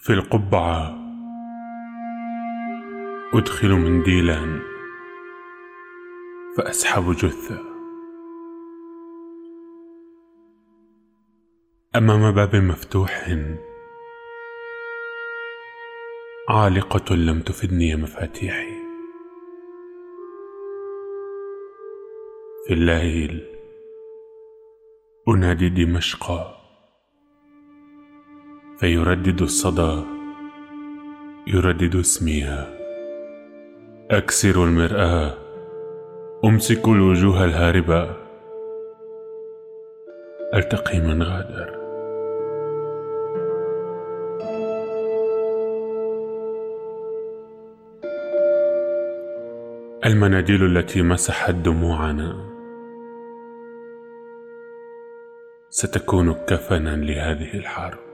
في القبعة. أدخل منديلا فأسحب جثة. أمام باب مفتوح. عالقة لم تفدني مفاتيحي. في الليل أنادي دمشق. فيردد الصدى يردد اسميها. أكسر المرآة أمسك الوجوه الهاربة. ألتقي من غادر. المناديل التي مسحت دموعنا. ستكون كفنا لهذه الحرب.